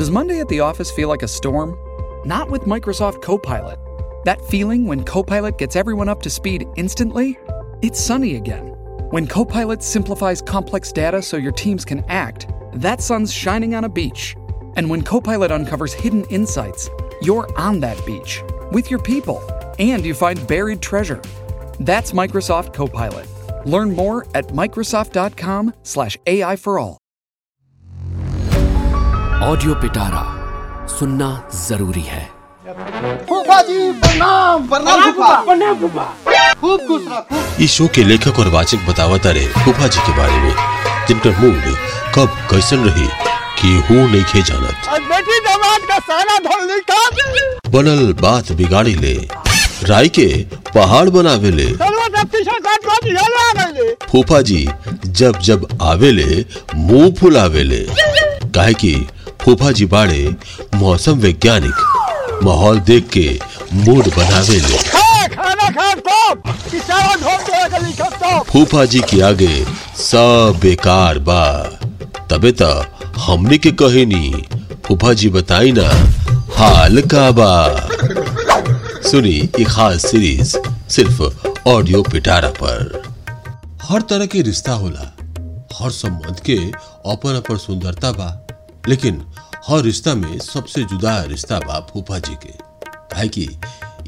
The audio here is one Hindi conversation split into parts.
Does Monday at the office feel like a storm? Not with Microsoft Copilot. That feeling when Copilot gets everyone up to speed instantly? It's sunny again. When Copilot simplifies complex data so your teams can act, that sun's shining on a beach. And when Copilot uncovers hidden insights, you're on that beach with your people and you find buried treasure. That's Microsoft Copilot. Learn more at Microsoft.com/slash AI for all. Audio Pitara सुनना ज़रूरी है। फूफा जी प्रणाम प्रणाम फूफा। प्रणाम फूफा। खूब खुश रहो इस शो के लेखक और वाचक बतावत रहे फूफा जी के बारे में जिनकर मूड कब कैसन रही केहू नहीं खे जानत। बेटी दामाद का सारा धन निकाल बनल बात बिगाड़ी ले राय के पहाड़ बनावे ले। फूफा जी जब जब आवेले मुँह फुलावेले काहे कि फूफा जी बाड़े मौसम वैज्ञानिक माहौल देख के मूड के तो फूफा जी के आगे सब बेकार बा। तबे त हमने के कहेनी फूफा जी बताई ना हाल का बा। सुनी एक खास सीरीज़ सिर्फ़ ऑडियो पिटारा पर। हर तरह के रिश्ता होला हर संबंध के अपन अपन सुंदरता बा। लेकिन हर रिश्ता में सबसे जुदा रिश्ता बा फूफा जी के। काहे कि?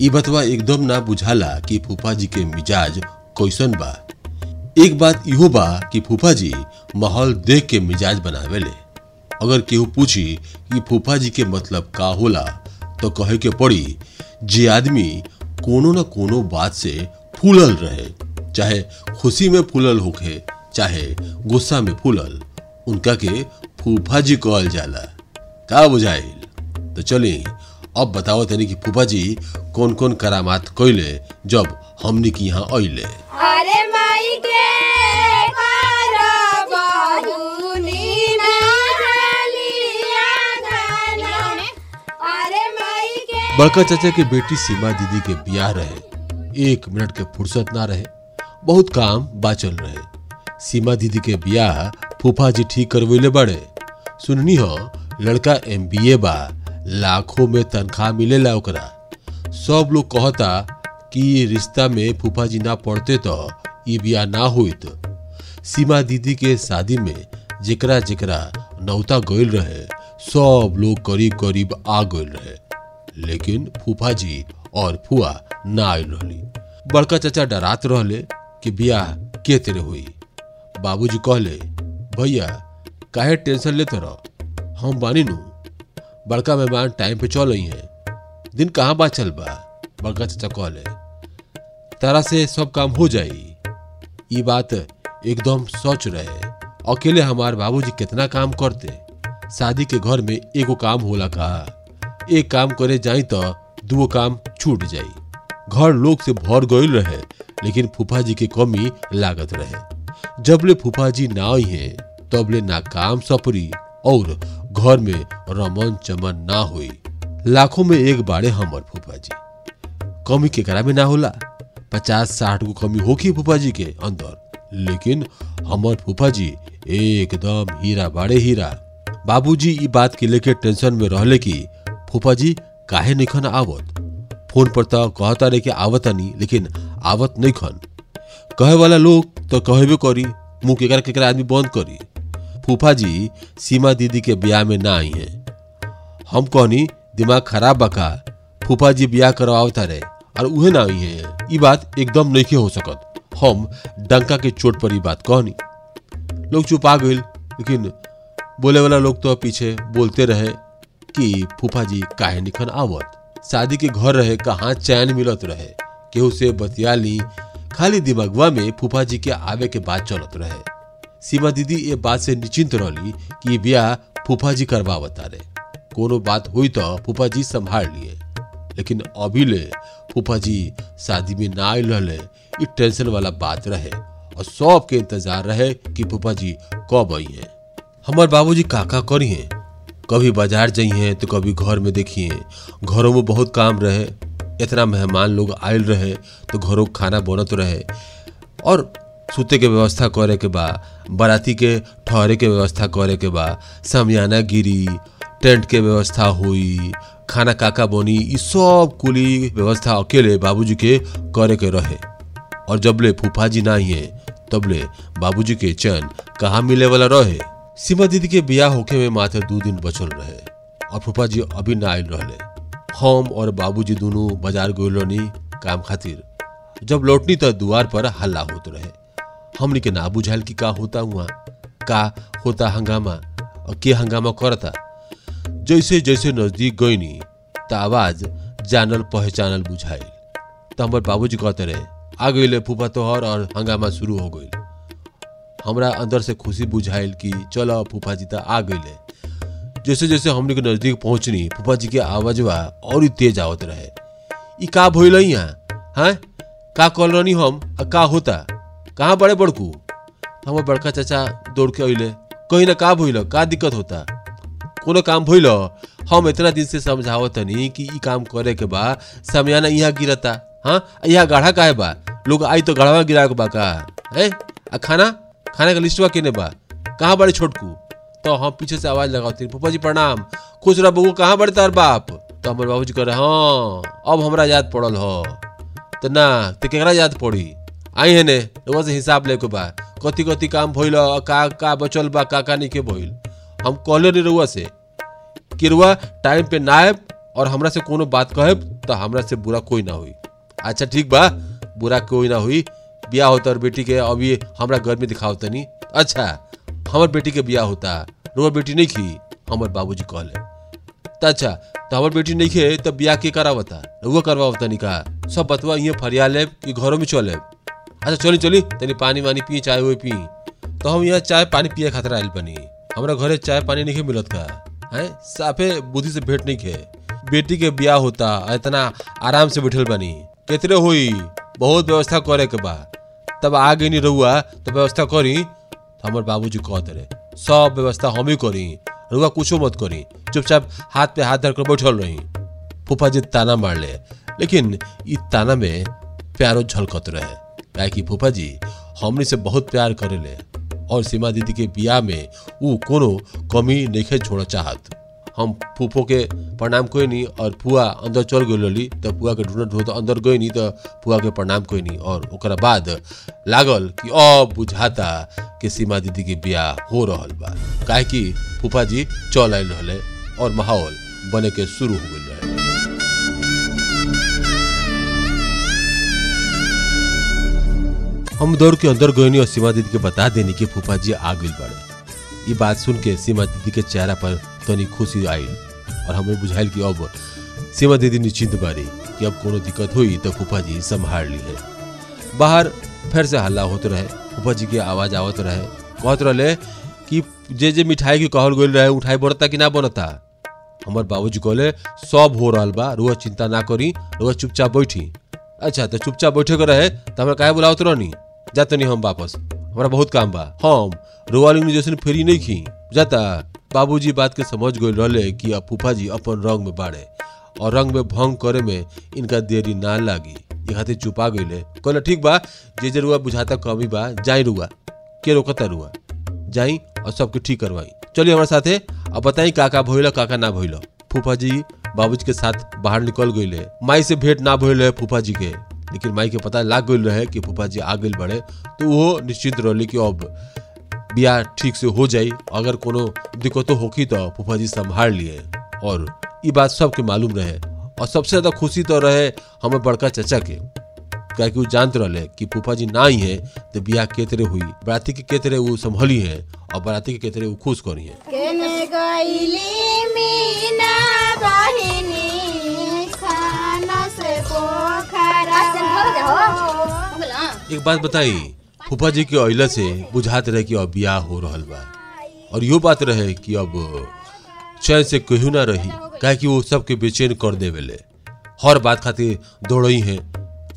ई बतवा एकदम ना बुझाला कि फूफा जी के मिजाज कैसन बा। एक बात इहो बा कि फूफा जी माहौल देख के मिजाज बनावेले। अगर केहू पूछी कि फूफा जी के मतलब का होला तो कहे के पड़ी, जे आदमी कोनो न कोनो बात से फूलल रहे, चाहे खुशी में फूलल होखे, चाहे गुस्सा में फूलल, उनका के फूफा जी कहल जाला। का बुझाइल? तो चली अब बताओ तनी कि फूफा जी कौन कौन करामात कैले जब हमनी की यहाँ अइले। अरे माई के बड़का चाचा के बेटी सीमा दीदी के ब्याह रहे। एक मिनट के फुर्सत ना रहे। बहुत काम बाचल रहे। सीमा दीदी के ब्याह फूफा जी ठीक करवैले बड़े। सुननी हो, लड़का एम बी ए बा, लाखों में तनख्वाह मिलेला ओकरा। सब लोग कहता कि रिश्ता में फूफा जी ना पड़ते तो ये ब्याह ना होइत। सीमा दीदी के शादी में जेकरा जेकरा नौता गइल रहे, सब लोग करीब करीब आ गइल रहे। लेकिन फूफा जी और फुआ ना आइल रहली। बड़का चाचा डरात रहले कि ब्याह के तेरे हुई। बाबूजी कहले, भैया काहे टेंशन लेते रहो हम बानी नु। बड़का मेहमान टाइम पे चल आई हैं। दिन कहाँ बा चल बा? बड़का चाचा कहले तारा से सब काम हो जाई। ये बात एकदम सोच रहे। अकेले हमार बाबूजी कितना काम करते। शादी के घर में एगो काम होला का। एक काम करे जाई तो दुगो काम छूट जाई। घर लोग से भर गईल रहे, लेकिन फूफा जी के कमी लागत रहे। जबले फूफा जी ना आई हैं तबले ना काम सपरी और घर में रमन चमन ना हुई लाखों में एक बाड़े हमर फूफा जी कमी केकरा में ना होला। पचास साठ गो कमी होखी फूफा जी के अंदर। लेकिन हमर फूफा जी एकदम हीरा बाड़े हीरा। बाबूजी बात के लेके टेंशन में रहले कि फूफा जी काहे नहीं खन आवत? फ़ोन पर तो कहता रहे कि आवत नहीं लेकिन आवत नहीं खन। कहे वाला लोग तो कहबे करी, मुँह केकरा केकरा आदमी बंद करी। फूफा जी सीमा दीदी के ब्याह में ना आई हैं। हम कहनी, दिमाग खराब बका फूफा जी ब्याह करवावता रहे, और उहे ना आई हैं। ई बात एकदम नहीं हो सकत। हम डंका के चोट पर ई बात कहनी। लोग चुप गइल, लेकिन बोले वाला लोग तो पीछे बोलते रहे कि फूफा जी काहे निखन आवत। शादी के घर रहे, कहाँ चैन मिलत रहे, केहू से बतिया ली, खाली दिमागवा में फूफा जी के आवे के बाद चलत रहे। सीमा दीदी ये बात से निश्चिंत रहली कि ब्याह फूफा जी करवावता रहे कोनो बात हुई तो फूफा जी संभाल लिए। लेकिन अभी ले फूफा जी शादी में ना आयल रहले, ई टेंशन वाला बात रहे और सब के इंतज़ार रहे कि फूफा जी कब आई हैं। हमार बाबूजी काका करी हैं। कभी बाज़ार जाई हैं तो कभी घर में देखिए घरों में बहुत काम रहे। इतना मेहमान लोग आयल रहे तो घरों खाना बनत रहे। और सुते के व्यवस्था करे के बा, बाराती के ठहरे के व्यवस्था करे के बा, समियाना गिरी, टेंट के व्यवस्था हुई, खाना काका बनी, ई सब कुली व्यवस्था अकेले बाबूजी के करे के रहे। और जबले फूफाजी ना ही, तबले बाबूजी के चैन कहाँ मिले वाला रहे? सीमा दीदी के बियाह होके में मात्र दो दिन बचल रहे, और फूफा जी अभी ना आयल रहे हम और बाबूजी दोनों बाज़ार गइलोनी काम खातिर, जब लौटनी तो द्वार पर हल्ला होते रहे। हमनी के ना बुझाइल कि का होता हुआ, का होता हंगामा और के हंगामा करता। जैसे जैसे नज़दीक गईनी, त आवाज़ जानल, पहचानल बुझाइल। त हमर बाबूजी कहते रहे, आ गईले फूफा तोहर और हंगामा शुरू हो गई हमरा अंदर से खुशी बुझाइल कि चलो फूफा जी त आ गईले। जैसे जैसे हमनी के नज़दीक पहुंचनी फूफा जी के आवाजवा और तेज आवत रहे। ई का भइल यहाँ हैं? का कल रहनी हम? आ का होता? कहाँ बड़े बड़कू? हमर बड़का चाचा दौड़ के अइले। कहीं ना का भइल का दिक्कत होता? कोनो काम भइल? हम इतना दिन से समझाओ तनी कि ई काम करे के बा, समयाना यहाँ गिरता। हाँ यहाँ गाढ़ा काहे बा? लोग आई तो गढ़वा गिरा के बा का? है? आ खाना? खाना का लिस्टवा केने बा? कहाँ बड़े छोटकू? तो हम पीछे से आवाज़ लगाते पप्पा जी प्रणाम। खुश रह बबू कहाँ बड़े तार बाप? तो हमारे बाबूजी कह रहे हाँ अब हमरा याद पड़ल हो। तो ना तो केकरा याद पड़ी? आई है ने रउआ से हिसाब लेके बा। कथी कथी काम भइल, का का बचल बा, का का नहीं के भइल। हम कहले नहीं रउआ से कि रुआ टाइम पे ना आएब और हमरा से कोनो बात कहब तो हमरा से बुरा कोई ना हुई। अच्छा ठीक बा। बुरा कोई ना हुई। बियाह होता और बेटी के अभी हमरा घर में दिखाओ तनी। अच्छा हमर बेटी के ब्याह होता। रउआ बेटी नहीं खी हमर बाबूजी कहले। त अच्छा तो हमर बेटी नहीं खे तब बियाह के करावता? रुआ करवावता नहीं का सब बतवा ये फरिया लेब कि घरों में चले अच्छा चली चली। तनी पानी वानी पी चाय वो पी। तो हम यहाँ चाय पानी पिए खातिर आयल बनी। हमरा घरे चाय पानी नहीं मिलत का? है? साफे बुद्धि से भेंट नहीं खे बेटी के ब्याह होता इतना आराम से बैठल बनी। केतरे हुई? बहुत व्यवस्था करे के बा। तब आ गई नहीं रहुआ तो व्यवस्था करी। तो हमर बाबूजी कहते रहे, सब व्यवस्था हम ही करी। रुआ कुछो मत करी। चुपचाप हाथ पे हाथ धर कर बैठल रही। फूफा जी ताना मार ले लेकिन ई ताना में प्यारो झलकत रहे। काहे कि फूफा जी हमनी से बहुत प्यार करेले और सीमा दीदी के बियाह में ऊ कोनो कमी नहीं छोड़ चाहत। हम फूफो के प्रणाम कोई नहीं और फुआ अंदर चल गई लली तो फुआ के ढूंढत ढूंढत अंदर गई नहीं तो फुआ के प्रणाम कोई नहीं और ओकरा बाद लागल कि अब बुझाता कि सीमा दीदी के बियाह हो रहा बा। काहे कि फूफा जी चल आयल रहले, और माहौल बने के शुरू हो गई रहे। हम दौड़ के अंदर गईनी और सीमा दीदी के बता देनी कि फूफा जी आ गई बड़े ये बात सुन के सीमा दीदी के चेहरा पर तनी खुशी आई और हमें बुझाइल कि अब सीमा दीदी निश्चिंत बारी कि अब कोनो दिक्कत हुई तो फूफा जी संभाल ली है। बाहर फिर से हल्ला होते रहे फूफा जी की आवाज़ आवत रहे। कहत रहे कि जे जे मिठाई की कहल गई रहे, उठाई बनता कि ना बनता? हमार बाबूजी कहले, सब हो रहा बा रुआ चिंता ना करी रुआ चुपचाप बैठी। अच्छा तो चुपचाप बैठे के रहे तो हमरा काहे बुलावत रहनी? जाते नहीं हम वापस। हमारा बहुत काम बा। हम रोवालिंग जैसे फेरी नहीं खी। जाता, बाबूजी बात के समझ गए रहले कि अब फूफा जी अपन रंग में बाड़े। और रंग में भंग करे में इनका देरी ना लागी। ये खातिर चुपा गईले कहले, ठीक बा, जे जे रुआ बुझाता कमी बा, जाई रुआ। के रोकता रुआ? जाई और सबके ठीक करवाई। चलिए हमारे साथे, अब बताई काका भइल, काका ना भइल। फूफा जी बाबूजी के साथ बाहर निकल गईले माई से भेंट ना भइल फूफा जी के। लेकिन माई के पता लाग गई रहे कि फूफा जी आ गई बड़े तो वो निश्चित रहले कि अब बियाह ठीक से हो जाई, अगर कोनो दिक्कतों होगी तो फूफा जी संभाल लिए। और ये बात सबके मालूम रहे, और सबसे ज़्यादा खुशी तो रहे हमें बड़का चचा के क्या कि वो जानते रहे कि फूफा जी ना ही है तो बियाह केतरे हुई, बराती के केतरे वो संभली है, और बराती के केतरे वो खुश करी है। एक बात बताई, फूफा जी के अइला से बुझात रहे कि अब बियाह हो रहल बा। और यो बात रहे कि अब चैन से कहू ना रही काहे कि वो सबके बेचैन कर देवेले। हर बात खातिर दौड़ई है।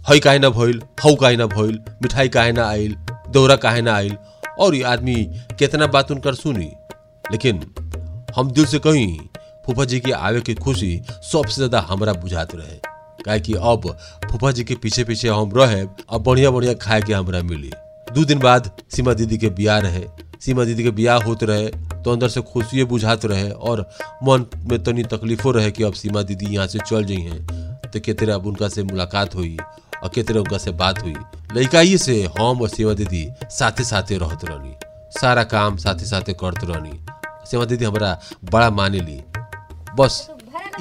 हई काहे ना भइल, हऊ काहे ना भइल, मिठाई काहे ना आइल, दौरा काहे ना आइल, और ये आदमी कितना बात उनकर सुनी। लेकिन हम दिल से कहीं फूफा जी के आवे की खुशी सबसे ज़्यादा हमारा बुझात रहे। काहे कि अब फूफा जी के पीछे पीछे हम रहे अब बढ़िया बढ़िया खाए के हमरा मिली। दो दिन बाद सीमा दीदी के बियाह रहे। सीमा दीदी के बियाह होते रहे तो अंदर से खुशी बुझात रहे और मन में तनी तकलीफो रहे कि अब सीमा दीदी यहाँ से चल जाइ हैं। तो के तरह अब उनका से मुलाकात हुई और के तरह उनका से बात हुई। लड़काई से हम और सीमा दीदी साथे साथे रहत रहनी, सारा काम साथे साथे करत रहनी। सीमा दीदी हमारा बड़ा माने ली बस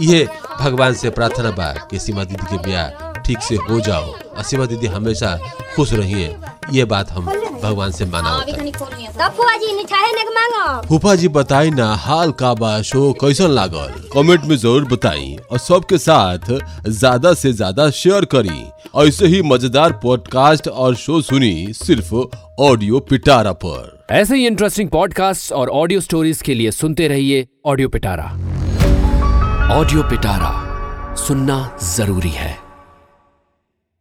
ये भगवान से प्रार्थना बा कि सीमा दीदी के ब्याह ठीक से हो जाओ और सीमा दीदी हमेशा खुश रहिए। ये बात हम भगवान से माना होता है फूफा जी बताई ना हाल का बा शो कैसन लागल? कमेंट में ज़रूर बताई और सबके साथ ज़्यादा से ज़्यादा शेयर करी। ऐसे ही मज़ेदार पॉडकास्ट और शो सुनी सिर्फ़ ऑडियो पिटारा पर। ऐसे ही इंटरेस्टिंग पॉडकास्ट और ऑडियो स्टोरीज के लिए सुनते रहिए ऑडियो पिटारा। ऑडियो पिटारा सुनना ज़रूरी है।